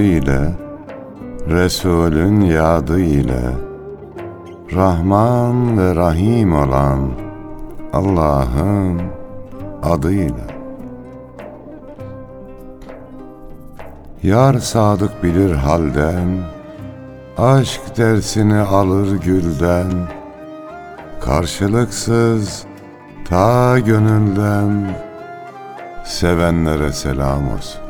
muradı ile Resulün yadı ile Rahman ve Rahim olan Allah'ın adıyla. Yar sadık bilir halden Aşk dersini alır gülden Karşılıksız ta gönülden Sevenlere selam olsun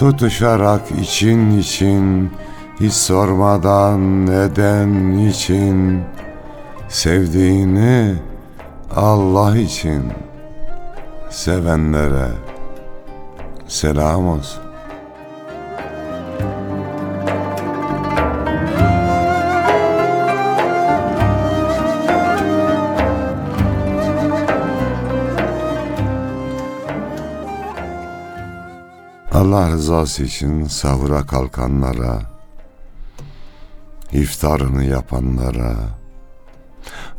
Tutuşarak için için Hiç sormadan neden için. Sevdiğini Allah için Sevenlere selam olsun Allah rızası için sahura kalkanlara, iftarını yapanlara,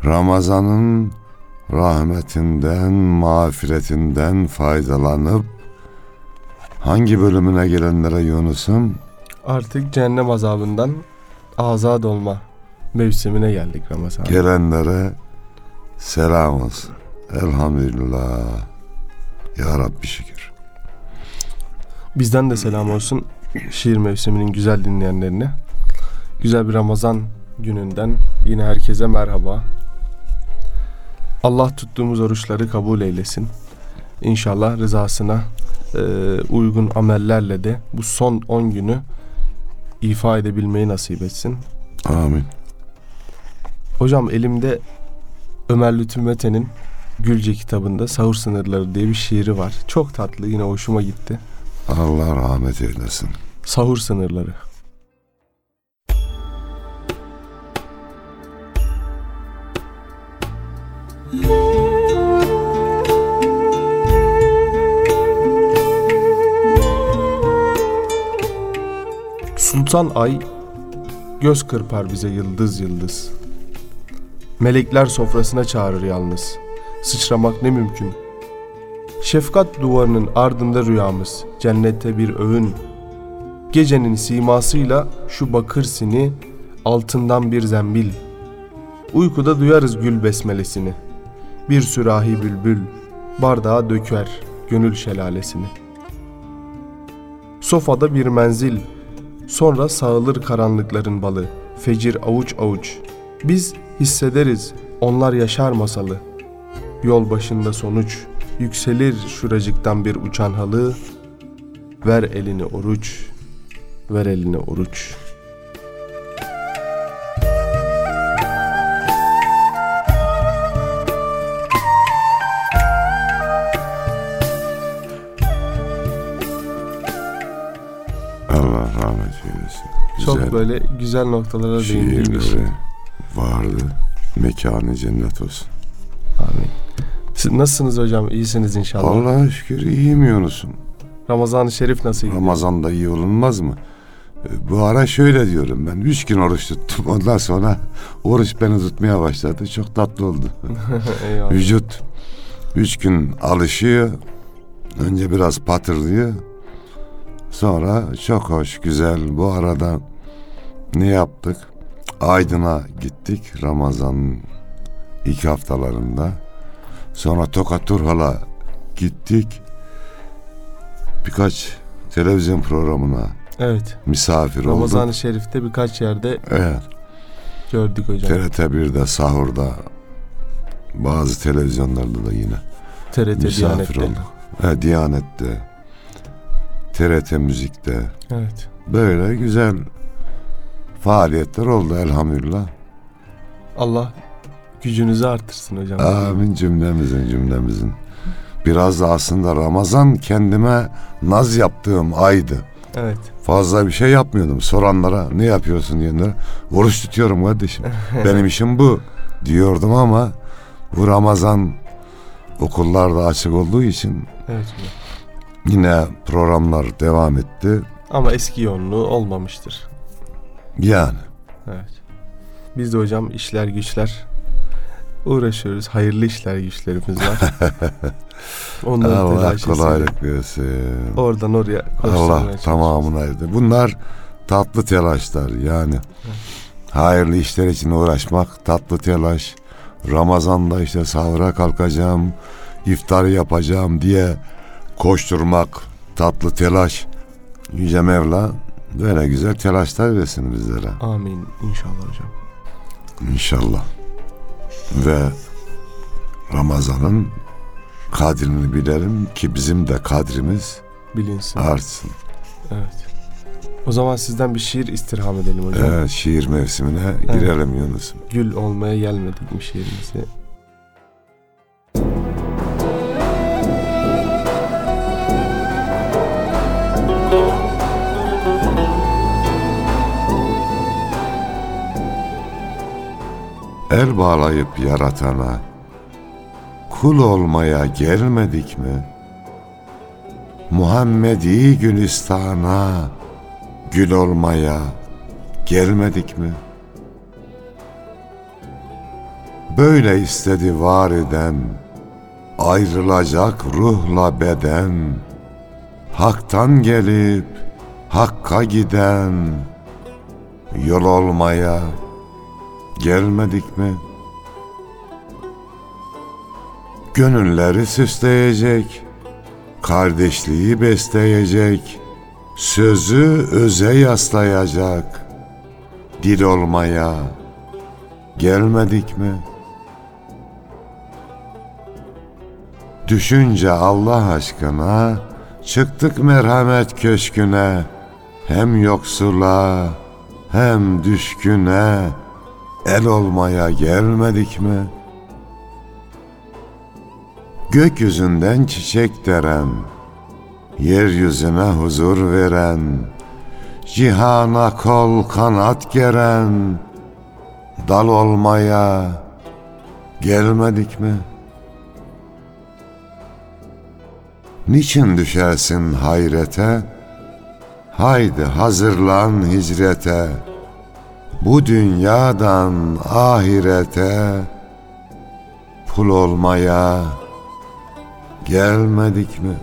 Ramazan'ın rahmetinden, mağfiretinden faydalanıp hangi bölümüne gelenlere Yunus'um? Artık cehennem azabından azad olma mevsimine geldik Ramazan. Gelenlere selam olsun. Elhamdülillah. Ya Rabbi şükür. Bizden de selam olsun şiir mevsiminin güzel dinleyenlerine. Güzel bir Ramazan gününden yine herkese merhaba. Allah tuttuğumuz oruçları kabul eylesin. İnşallah rızasına e, uygun amellerle de bu son 10 günü ifa edebilmeyi nasip etsin. Amin. Hocam elimde Ömer Lütfü Mete'nin Gülce kitabında Sahur Sınırları diye bir şiiri var. Çok tatlı yine hoşuma gitti. Allah rahmet eylesin. Sahur Sınırları. Sultan Ay göz kırpar bize yıldız yıldız. Melekler sofrasına çağırır yalnız. Sıçramak ne mümkün. Şefkat duvarının ardında rüyamız, cennette bir öğün. Gecenin simasıyla şu bakır sini, altından bir zembil. Uykuda duyarız gül besmelesini. Bir sürahi bülbül, bardağa döker gönül şelalesini. Sofada bir menzil, sonra sağılır karanlıkların balı, fecir avuç avuç. Biz hissederiz, onlar yaşar masalı. Yol başında sonuç, yükselir şuracıktan bir uçan halı. Ver elini oruç, ver elini oruç. Allah rahmet eylesin. Çok böyle güzel noktalara değindirmiş. şiirleri vardı. Mekanı cennet olsun. Amin. Siz nasılsınız hocam? İyisiniz inşallah. Allah'a şükür iyiyim Yunus'um. Ramazan-ı Şerif nasıl gidiyor? Ramazan'da iyi olunmaz mı? E, Bu ara şöyle diyorum ben. Üç gün oruç tuttum. Ondan sonra oruç beni tutmaya başladı. Çok tatlı oldu. Vücut üç gün alışıyor. Önce biraz patırlıyor. Sonra çok hoş, güzel. Bu arada ne yaptık? Aydın'a gittik Ramazan'ın ilk haftalarında. Sonra Tokat Turhal'a gittik. Birkaç televizyon programına Evet. misafir Ramazan-ı olduk. Şerif'te birkaç yerde Evet. gördük hocam. TRT 1'de, Sahur'da, bazı televizyonlarda da yine TRT misafir Diyanet'te. olduk. He, Diyanet'te, TRT Müzik'te. Evet. Böyle güzel faaliyetler oldu elhamdülillah. Allah gücünüzü artırsın hocam. Amin cümlemizin cümlemizin. Biraz da aslında Ramazan kendime naz yaptığım aydı. Evet. Fazla bir şey yapmıyordum. Soranlara ne yapıyorsun diyenlere oruç tutuyorum kardeşim. Benim işim bu diyordum ama bu Ramazan okullarda açık olduğu için Evet yine programlar devam etti. Ama eski yoğunluğu olmamıştır. Yani Evet. Biz de hocam işler güçler uğraşıyoruz. Hayırlı işler güçlerimiz var. Onları Allah kolaylık versin. Oradan oraya Allah tamamına erdi. Bunlar tatlı telaşlar yani. Hayırlı işler için uğraşmak tatlı telaş. Ramazan'da işte sahura kalkacağım, iftar yapacağım diye koşturmak tatlı telaş. Yüce Mevla böyle güzel telaşlar versin bizlere Amin inşallah hocam. inşallah. Ve Ramazan'ın kadrini bilelim ki bizim de kadrimiz Bilinsin. artsın. Evet. O zaman sizden bir şiir istirham edelim hocam. Evet, şiir mevsimine girelim Yunus'um. Gül olmaya gelmedik mi şiirimizi? El bağlayıp yaratana kul olmaya gelmedik mi? Muhammedi Gülistan'a gül olmaya gelmedik mi? Böyle istedi var eden ayrılacak ruhla beden Hak'tan gelip Hakk'a giden yol olmaya gelmedik mi? Gönülleri süsleyecek, kardeşliği besleyecek, sözü öze yaslayacak, dil olmaya gelmedik mi? Düşünce Allah aşkına çıktık merhamet köşküne, hem yoksula hem düşküne el olmaya gelmedik mi? Gökyüzünden çiçek deren, yeryüzüne huzur veren, cihana kol kanat geren, dal olmaya gelmedik mi? Niçin düşersin hayrete? Haydi hazırlan hicrete. Bu dünyadan ahirete pul olmaya gelmedik mi?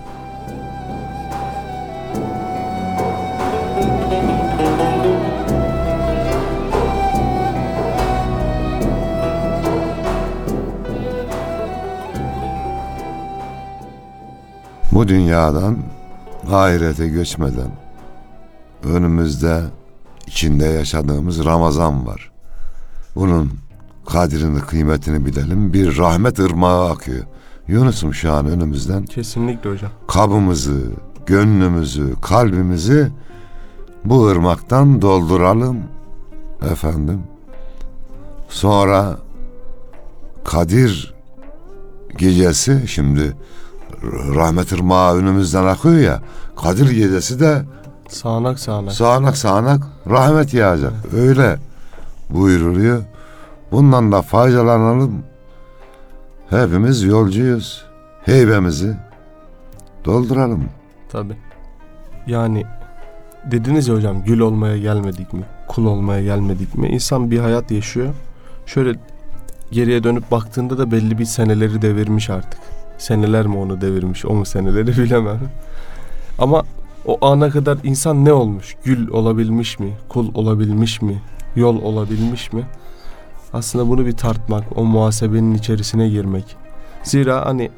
Bu dünyadan ahirete göçmeden önümüzde içinde yaşadığımız Ramazan var. Bunun kadrini, kıymetini bilelim. Bir rahmet ırmağı akıyor. Yunus'um şu an önümüzden Kesinlikle hocam. kabımızı, gönlümüzü, kalbimizi bu ırmaktan dolduralım efendim. Sonra Kadir gecesi şimdi rahmet ırmağı önümüzden akıyor ya. Kadir gecesi de Sağanak sağanak. sağanak sağanak rahmet yağacak. Öyle buyuruluyor. Bundan da faydalanalım. Hepimiz yolcuyuz. Heybemizi dolduralım. Tabi. Yani dediniz ya hocam gül olmaya gelmedik mi? Kul olmaya gelmedik mi? İnsan bir hayat yaşıyor. Şöyle geriye dönüp baktığında da belli bir seneleri devirmiş artık. Seneler mi onu devirmiş, o mu seneleri bilemem. Ama o ana kadar insan ne olmuş? Gül olabilmiş mi? Kul olabilmiş mi? Yol olabilmiş mi? Aslında bunu bir tartmak, o muhasebenin içerisine girmek. Zira hani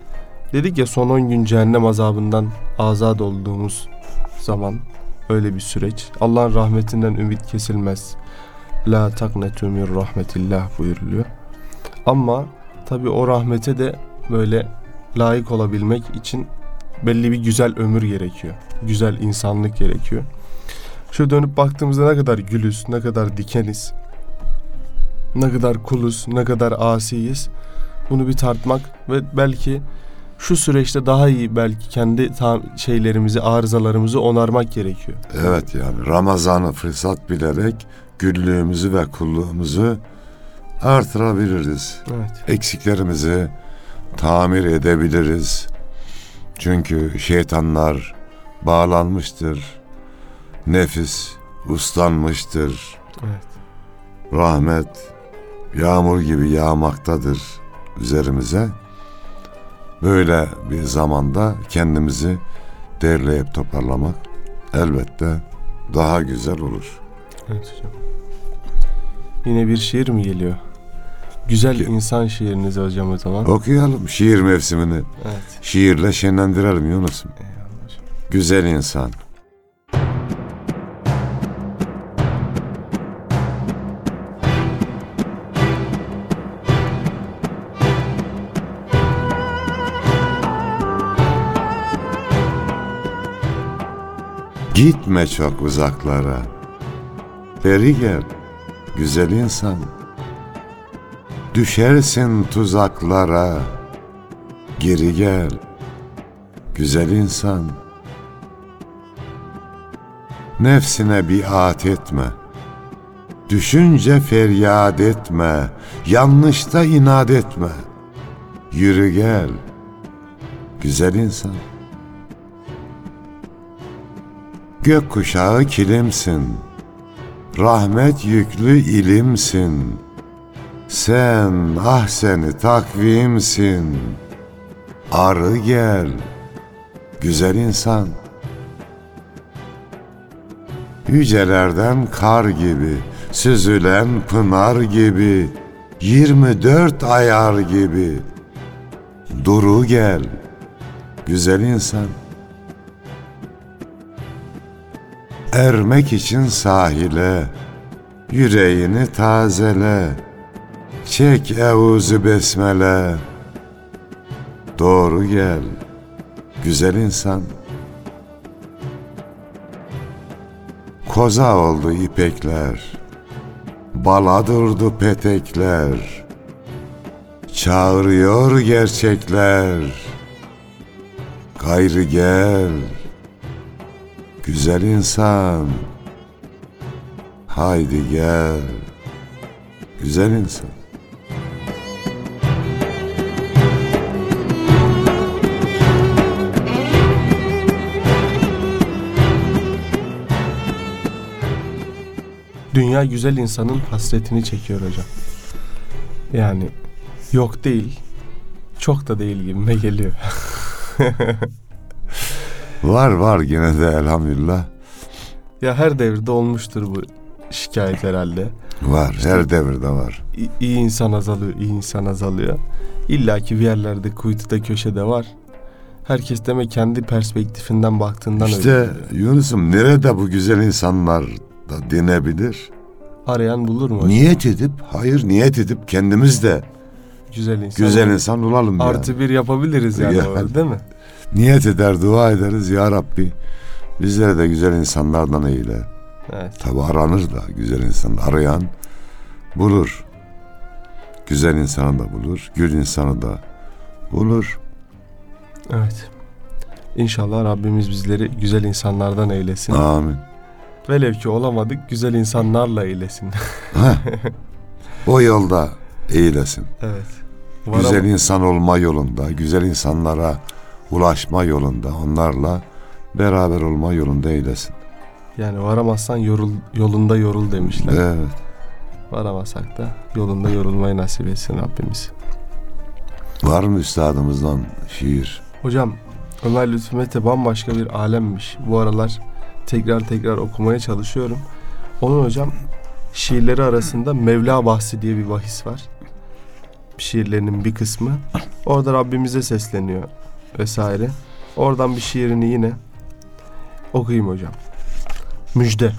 dedik ya son 10 gün cehennem azabından azat olduğumuz zaman öyle bir süreç. Allah'ın rahmetinden ümit kesilmez. La taknetu min rahmetillah buyuruluyor. Ama tabi o rahmete de böyle layık olabilmek için belli bir güzel ömür gerekiyor. Güzel insanlık gerekiyor. Şöyle dönüp baktığımızda ne kadar gülüz, ne kadar dikeniz, ne kadar kuluz, ne kadar asiyiz. Bunu bir tartmak ve belki şu süreçte daha iyi belki kendi şeylerimizi, arızalarımızı onarmak gerekiyor. Evet yani Ramazan'ı fırsat bilerek güllüğümüzü ve kulluğumuzu artırabiliriz. Evet. Eksiklerimizi tamir edebiliriz. Çünkü şeytanlar bağlanmıştır. Nefis uslanmıştır. Evet. Rahmet yağmur gibi yağmaktadır üzerimize. Böyle bir zamanda kendimizi derleyip toparlamak elbette daha güzel olur. Evet hocam. Yine bir şiir mi geliyor? Güzel insan şiiriniz hocam o zaman. Okuyalım şiir mevsimini. Evet. Şiirle şenlendirelim Yunus'um. Güzel insan. Gitme çok uzaklara. Beri gel, güzel insan. Düşersin tuzaklara. Geri gel, güzel insan. Nefsine biat etme. Düşünce feryat etme. Yanlışta inat etme. Yürü gel, güzel insan. Gök kuşağı kilimsin. Rahmet yüklü ilimsin. Sen ah seni takvimsin. Arı gel, güzel insan. Yücelerden kar gibi, süzülen pınar gibi, 24 ayar gibi. Duru gel, güzel insan. Ermek için sahile, yüreğini tazele. Çek evuzu besmele. Doğru gel, güzel insan. Koza oldu ipekler, bala durdu petekler. Çağırıyor gerçekler. Gayrı gel, güzel insan. Haydi gel, güzel insan. Dünya güzel insanın hasretini çekiyor hocam. Yani yok değil, çok da değil gibime geliyor. Var var yine de elhamdülillah. ya her devirde olmuştur bu şikayet herhalde. Var, her devirde var. İyi insan azalıyor, iyi insan azalıyor. İlla ki bir yerlerde kuytuda köşede var. Herkes demek kendi perspektifinden baktığından öyle. İşte. Yunus'um nerede bu güzel insanlar da denebilir? Arayan bulur mu? hocam? Niyet edip, hayır niyet edip kendimiz de Güzel insan. güzel insan olalım yani. Artı bir yapabiliriz yani, Yani. o, değil mi? Niyet eder, dua ederiz ya Rabbi. Bizlere de güzel insanlardan eyle. Evet. Tabi aranır da güzel insan arayan bulur. Güzel insanı da bulur, gül insanı da bulur. Evet. İnşallah Rabbimiz bizleri güzel insanlardan eylesin. Amin. Velev ki olamadık güzel insanlarla eylesin. Heh. o yolda eğilesin. evet. Güzel Varam- insan olma yolunda, güzel insanlara ulaşma yolunda, onlarla beraber olma yolunda eylesin. Yani varamazsan yorul, yolunda yorul demişler. Evet. Varamasak da yolunda yorulmayı nasip etsin Rabbimiz. Var mı üstadımızdan şiir? Hocam Ömer Lütfü Mete bambaşka bir alemmiş. Bu aralar tekrar tekrar okumaya çalışıyorum. Onun hocam şiirleri arasında Mevla bahsi diye bir bahis var. Şiirlerinin bir kısmı. Orada Rabbimize sesleniyor vesaire. Oradan bir şiirini yine okuyayım hocam. Müjde.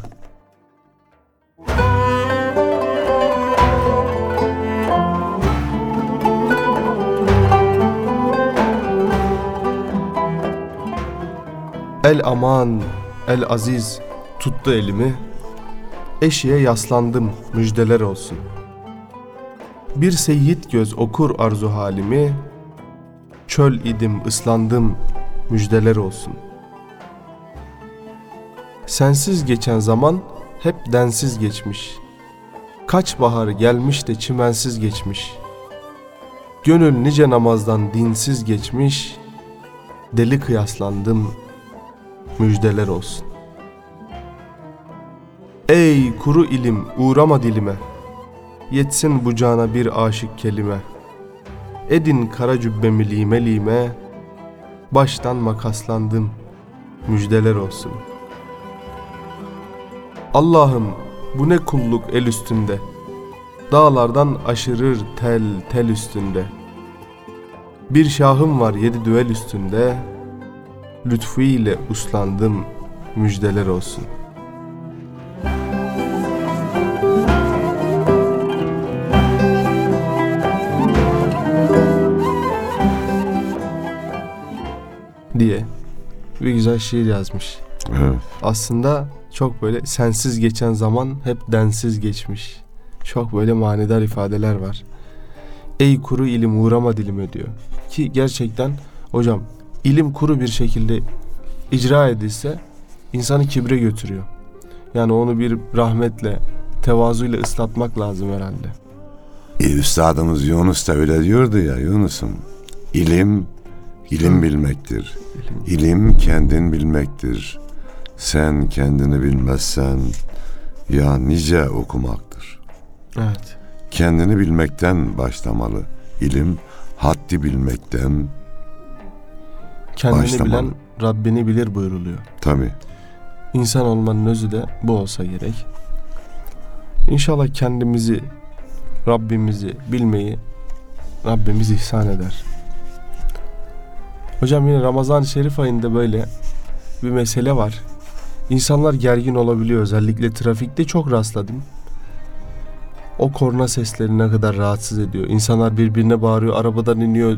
El aman, el aziz tuttu elimi. Eşiğe yaslandım müjdeler olsun. Bir seyyid göz okur arzu halimi. Çöl idim, ıslandım, müjdeler olsun. Sensiz geçen zaman hep densiz geçmiş. Kaç bahar gelmiş de çimensiz geçmiş. Gönül nice namazdan dinsiz geçmiş. Deli kıyaslandım, müjdeler olsun. Ey kuru ilim uğrama dilime. Yetsin bucağına bir aşık kelime. Edin kara cübbemi lime lime. Baştan makaslandım. Müjdeler olsun. Allah'ım bu ne kulluk el üstünde. Dağlardan aşırır tel tel üstünde. Bir şahım var yedi düvel üstünde. Lütfu ile uslandım. Müjdeler olsun.'' diye bir güzel şiir yazmış. Evet. Aslında çok böyle sensiz geçen zaman hep densiz geçmiş. Çok böyle manidar ifadeler var. Ey kuru ilim uğrama dilime diyor. Ki gerçekten hocam ilim kuru bir şekilde icra edilse insanı kibre götürüyor. Yani onu bir rahmetle, tevazuyla ıslatmak lazım herhalde. E, Üstadımız Yunus da öyle diyordu ya Yunus'um. İlim, ilim bilmektir. İlim kendin bilmektir. Sen kendini bilmezsen ya nice okumaktır. Evet. Kendini bilmekten başlamalı. İlim haddi bilmekten Kendini Başlamalı. bilen Rabbini bilir buyruluyor. tabi. İnsan olmanın özü de bu olsa gerek. İnşallah kendimizi, Rabbimizi bilmeyi Rabbimiz ihsan eder. Hocam yine Ramazan-ı Şerif ayında böyle bir mesele var. İnsanlar gergin olabiliyor. Özellikle trafikte çok rastladım. O korna sesleri ne kadar rahatsız ediyor. İnsanlar birbirine bağırıyor, arabadan iniyor,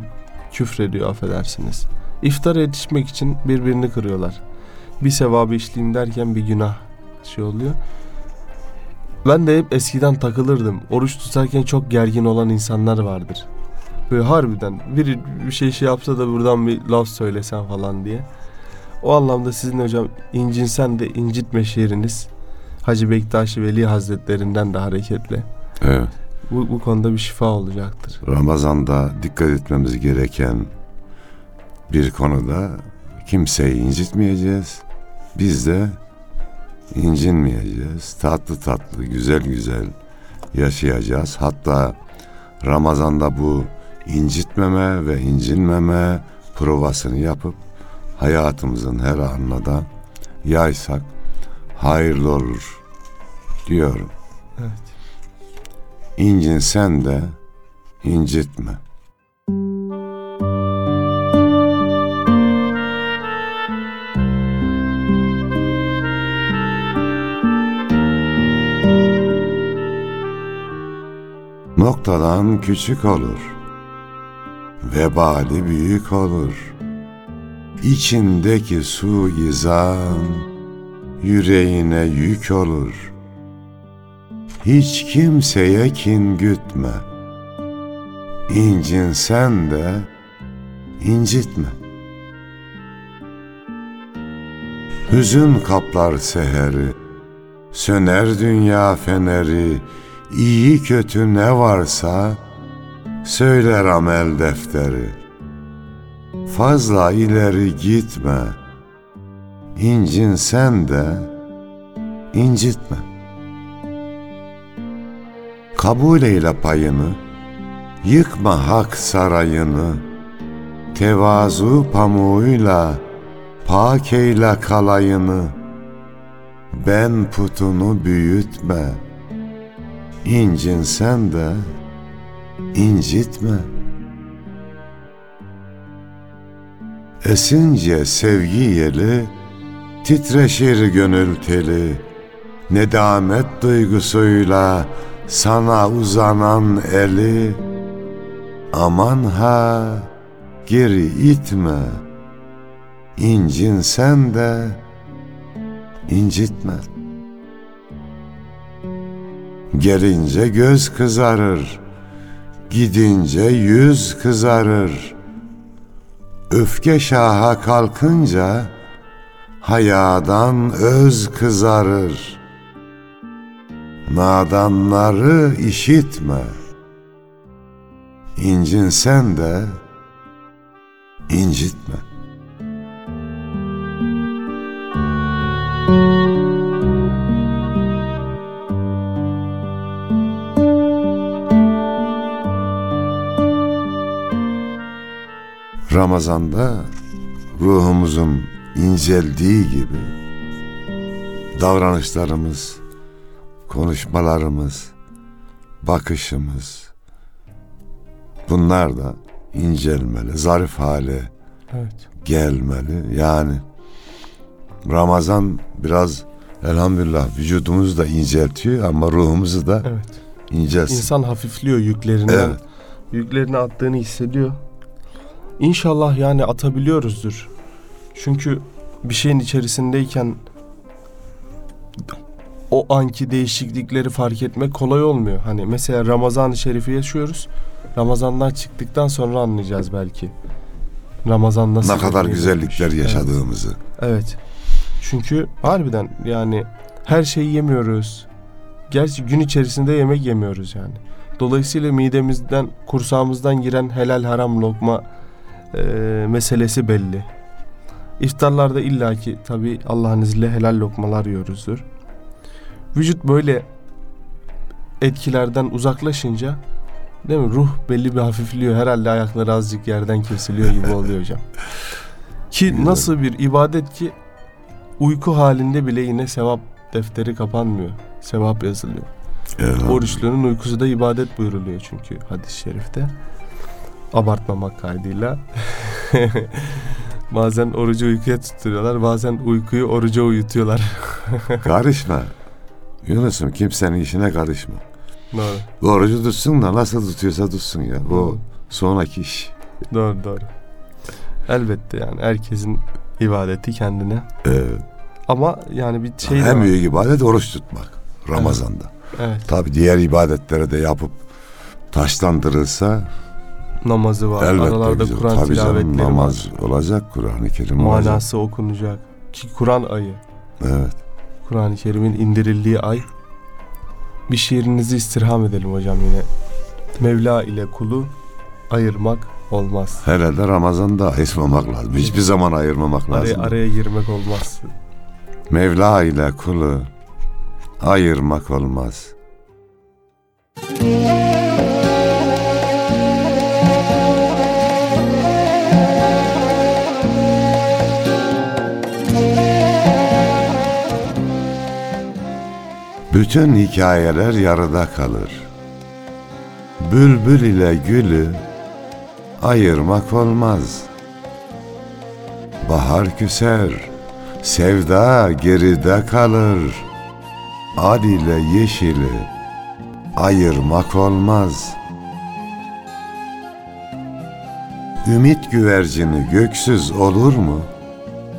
küfrediyor affedersiniz. İftara yetişmek için birbirini kırıyorlar bir sevabı işleyeyim derken bir günah şey oluyor. Ben de hep eskiden takılırdım. Oruç tutarken çok gergin olan insanlar vardır. Böyle harbiden biri bir şey şey yapsa da buradan bir laf söylesen falan diye. O anlamda sizin hocam incinsen de incitme şiiriniz Hacı Bektaşi Veli Hazretlerinden de hareketle. Evet. Bu, bu konuda bir şifa olacaktır. Ramazan'da dikkat etmemiz gereken bir konuda kimseyi incitmeyeceğiz. Biz de incinmeyeceğiz. Tatlı tatlı, güzel güzel yaşayacağız. Hatta Ramazan'da bu incitmeme ve incinmeme provasını yapıp hayatımızın her anına da yaysak hayırlı olur diyorum. Evet. İncinsen de incitme. Noktadan küçük olur. Vebali büyük olur. İçindeki su izan yüreğine yük olur.'' Hiç kimseye kin gütme. İncinsen de incitme. Hüzün kaplar seheri, söner dünya feneri, iyi kötü ne varsa söyler amel defteri. Fazla ileri gitme, incinsen de incitme. Kabul eyle payını, yıkma hak sarayını, tevazu pamuğuyla pak eyle kalayını, ben putunu büyütme, incinsen de incitme. Esince sevgi yeli, titreşir gönül teli, nedamet duygusuyla sana uzanan eli. Aman ha geri itme. İncinsen de incitme gelince göz kızarır gidince yüz kızarır Öfke şaha kalkınca hayadan öz kızarır. Nadanları işitme. İncinsen de incitme. Ramazanda ruhumuzun inceldiği gibi davranışlarımız, konuşmalarımız, bakışımız bunlar da incelmeli, zarif hale Evet. gelmeli. Yani Ramazan biraz elhamdülillah vücudumuzu da inceltiyor ama ruhumuzu da Evet. incelsin. İnsan hafifliyor yüklerinden. Evet. Yüklerini attığını hissediyor. İnşallah yani atabiliyoruzdur. Çünkü bir şeyin içerisindeyken o anki değişiklikleri fark etmek kolay olmuyor. Hani mesela Ramazan-ı Şerif'i yaşıyoruz. Ramazandan çıktıktan sonra anlayacağız belki. Ramazan nasıl ne kadar güzellikler şeymiş. yaşadığımızı. Evet. evet. Çünkü harbiden yani her şeyi yemiyoruz. Gerçi gün içerisinde yemek yemiyoruz yani. Dolayısıyla midemizden, kursağımızdan giren helal haram lokma e, meselesi belli. İftarlarda illaki tabi Allah'ın izniyle helal lokmalar yiyoruzdur. Vücut böyle etkilerden uzaklaşınca değil mi? Ruh belli bir hafifliyor. Herhalde ayakları azıcık yerden kesiliyor gibi oluyor hocam. Ki nasıl bir ibadet ki uyku halinde bile yine sevap defteri kapanmıyor. Sevap yazılıyor. Elhamdülillah. Oruçlunun uykusu da ibadet buyuruluyor çünkü hadis-i şerifte. Abartmamak kaydıyla. bazen orucu uykuya tutturuyorlar, bazen uykuyu oruca uyutuyorlar. Karışma. Yunus'um kimsenin işine karışma. doğru, Orucu tutsun da nasıl tutuyorsa tutsun ya. O Hı. sonraki iş. doğru, doğru. Elbette yani herkesin ibadeti kendine. Evet. Ama yani bir şey en var. büyük ibadet oruç tutmak Ramazan'da. Evet, Tabi diğer ibadetlere de yapıp taşlandırılsa namazı var. elbette Aralarda güzel. Kur'an Tabii canım tilavetleri namaz var. olacak, Kur'an-ı Kerim olacak. Manası okunacak. Ki Kur'an ayı. Evet. Kur'an-ı Kerim'in indirildiği ay. Bir şiirinizi istirham edelim hocam yine. Mevla ile kulu ayırmak olmaz. Hele de Ramazan'da ayırmamak lazım. Hiçbir zaman ayırmamak Araya, lazım. araya girmek olmaz. Mevla ile kulu ayırmak olmaz. Bütün hikayeler yarıda kalır. Bülbül ile gülü ayırmak olmaz. Bahar küser, sevda geride kalır. Ad ile yeşili ayırmak olmaz. Ümit güvercini göksüz olur mu?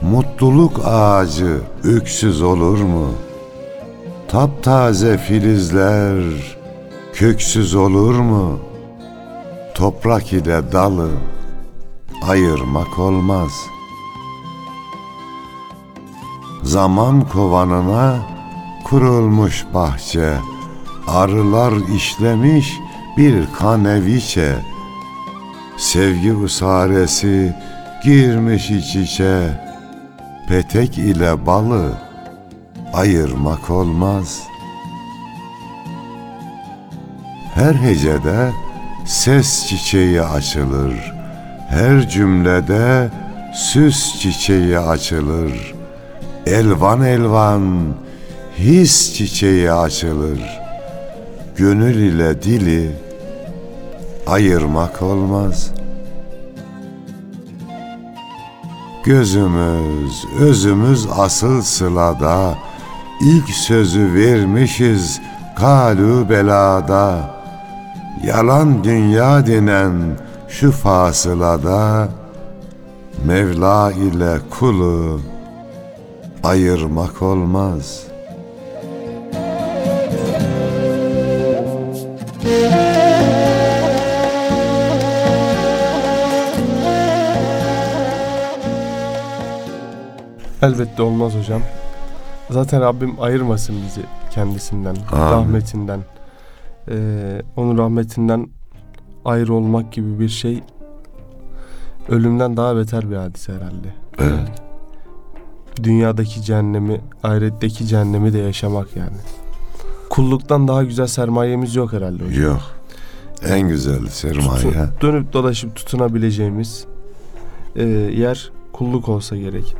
Mutluluk ağacı öksüz olur mu? Taptaze filizler köksüz olur mu? Toprak ile dalı ayırmak olmaz. Zaman kovanına kurulmuş bahçe, arılar işlemiş bir kaneviçe. Sevgi usaresi girmiş iç içe, petek ile balı ayırmak olmaz. Her hecede ses çiçeği açılır. Her cümlede süs çiçeği açılır. Elvan elvan his çiçeği açılır. Gönül ile dili ayırmak olmaz. Gözümüz, özümüz asıl sılada, ilk sözü vermişiz kalu belada. Yalan dünya denen şu fasılada, Mevla ile kulu ayırmak olmaz. Elbette olmaz hocam. Zaten Rabbim ayırmasın bizi kendisinden, Amin. rahmetinden. Ee, onun rahmetinden ayrı olmak gibi bir şey ölümden daha beter bir hadise herhalde. Evet. Dünyadaki cehennemi, ahiretteki cehennemi de yaşamak yani. Kulluktan daha güzel sermayemiz yok herhalde hocam. Yok. En güzel sermaye. Tutun- dönüp dolaşıp tutunabileceğimiz e, yer kulluk olsa gerek.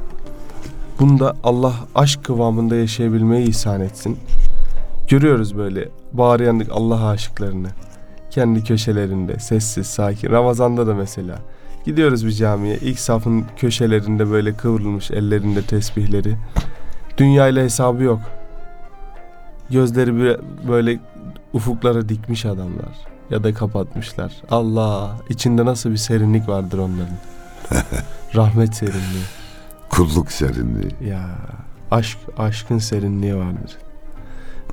Bunda Allah aşk kıvamında yaşayabilmeyi ihsan etsin. Görüyoruz böyle bağırayan Allah aşıklarını. Kendi köşelerinde sessiz sakin. Ramazanda da mesela. Gidiyoruz bir camiye. ilk safın köşelerinde böyle kıvrılmış ellerinde tesbihleri. Dünya ile hesabı yok. Gözleri böyle ufuklara dikmiş adamlar ya da kapatmışlar. Allah içinde nasıl bir serinlik vardır onların. Rahmet serinliği. Kulluk serinliği. Ya aşk aşkın serinliği vardır.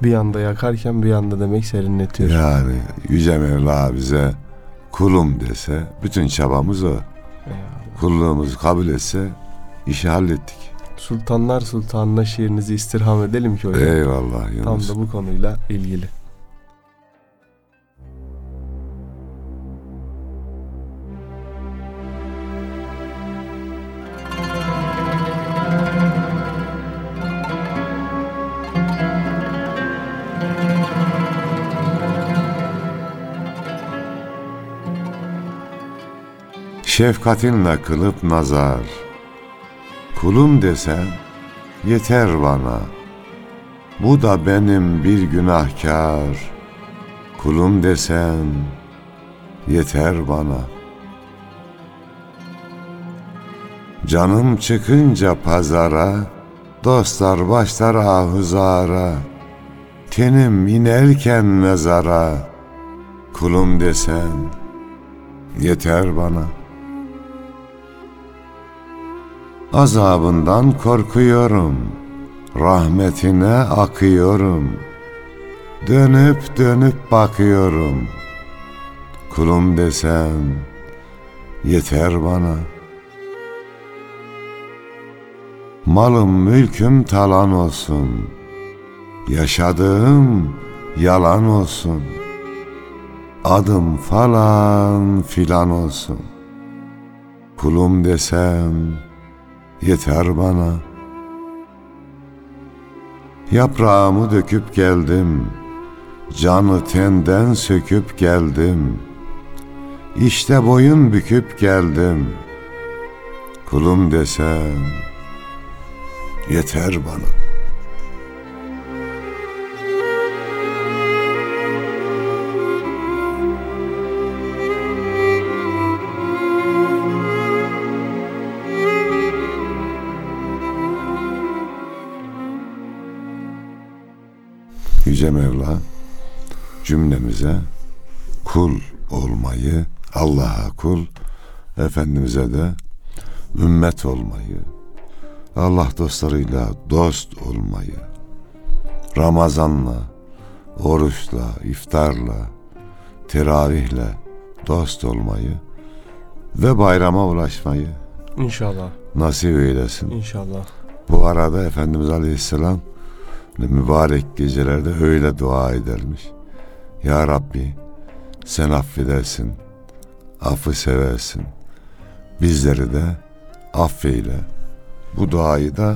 Bir yanda yakarken bir yanda demek serinletiyor. Yani Yüce Mevla bize kulum dese bütün çabamız o. Eyvallah. Kulluğumuzu kabul etse işi hallettik. Sultanlar Sultanına şiirinizi istirham edelim ki hocam. Eyvallah Tam Yunus. da bu konuyla ilgili. Şefkatinle kılıp nazar. Kulum desen yeter bana. Bu da benim bir günahkar. Kulum desen yeter bana. Canım çıkınca pazara, dostlar başlar ahuzara. Tenim inerken mezara, kulum desen yeter bana. Azabından korkuyorum, rahmetine akıyorum. Dönüp dönüp bakıyorum. Kulum desen yeter bana. Malım mülküm talan olsun. Yaşadığım yalan olsun. Adım falan filan olsun. Kulum desem yeter bana. Yaprağımı döküp geldim. Canı tenden söküp geldim. İşte boyun büküp geldim. Kulum desem yeter bana. Yüce Mevla cümlemize kul olmayı, Allah'a kul, Efendimiz'e de ümmet olmayı, Allah dostlarıyla dost olmayı, Ramazan'la, oruçla, iftarla, teravihle dost olmayı ve bayrama ulaşmayı İnşallah. nasip eylesin. İnşallah. Bu arada Efendimiz Aleyhisselam mübarek gecelerde öyle dua edermiş. Ya Rabbi sen affedersin, affı seversin. Bizleri de affeyle. Bu duayı da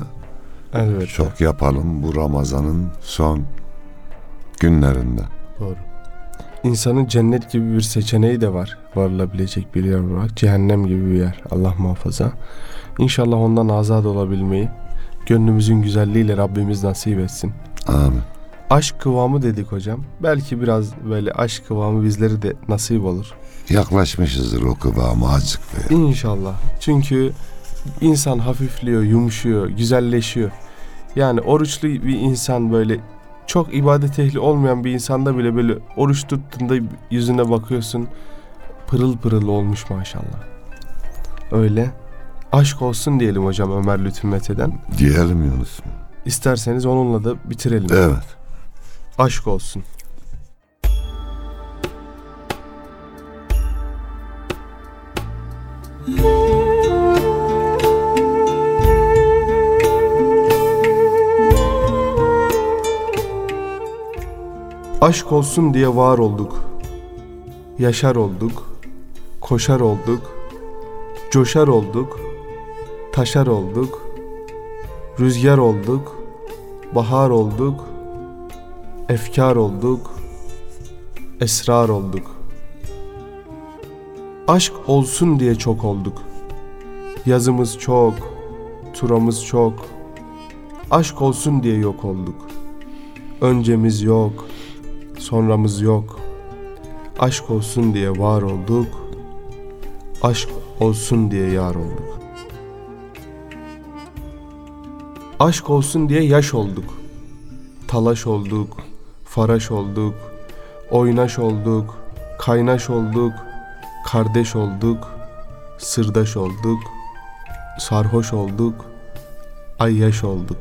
Elbette. çok yapalım bu Ramazan'ın son günlerinde. Doğru. İnsanın cennet gibi bir seçeneği de var. Varılabilecek bir yer olarak. Cehennem gibi bir yer. Allah muhafaza. İnşallah ondan azat olabilmeyi gönlümüzün güzelliğiyle Rabbimiz nasip etsin. Amin. Aşk kıvamı dedik hocam. Belki biraz böyle aşk kıvamı bizleri de nasip olur. Yaklaşmışızdır o kıvama azıcık be. İnşallah. Çünkü insan hafifliyor, yumuşuyor, güzelleşiyor. Yani oruçlu bir insan böyle çok ibadet ehli olmayan bir insanda bile böyle oruç tuttuğunda yüzüne bakıyorsun pırıl pırıl olmuş maşallah. Öyle aşk olsun diyelim hocam Ömer Lütfü Mete'den. Diyelim Yunus. İsterseniz onunla da bitirelim. Evet. Aşk olsun. Aşk olsun diye var olduk. Yaşar olduk. Koşar olduk. Coşar olduk Taşar olduk. Rüzgar olduk. Bahar olduk. Efkar olduk. Esrar olduk. Aşk olsun diye çok olduk. Yazımız çok, turamız çok. Aşk olsun diye yok olduk. Öncemiz yok, sonramız yok. Aşk olsun diye var olduk. Aşk olsun diye yar olduk. Aşk olsun diye yaş olduk. Talaş olduk, faraş olduk, oynaş olduk, kaynaş olduk, kardeş olduk, sırdaş olduk, sarhoş olduk, ayyaş olduk.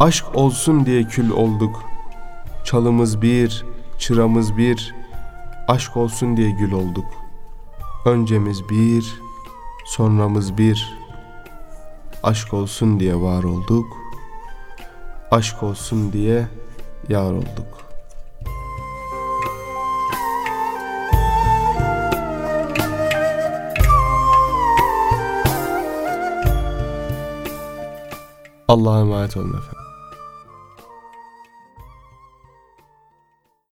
Aşk olsun diye kül olduk. Çalımız bir, çıramız bir, aşk olsun diye gül olduk. Öncemiz bir, sonramız bir, aşk olsun diye var olduk. Aşk olsun diye yar olduk. Allah'a emanet olun efendim.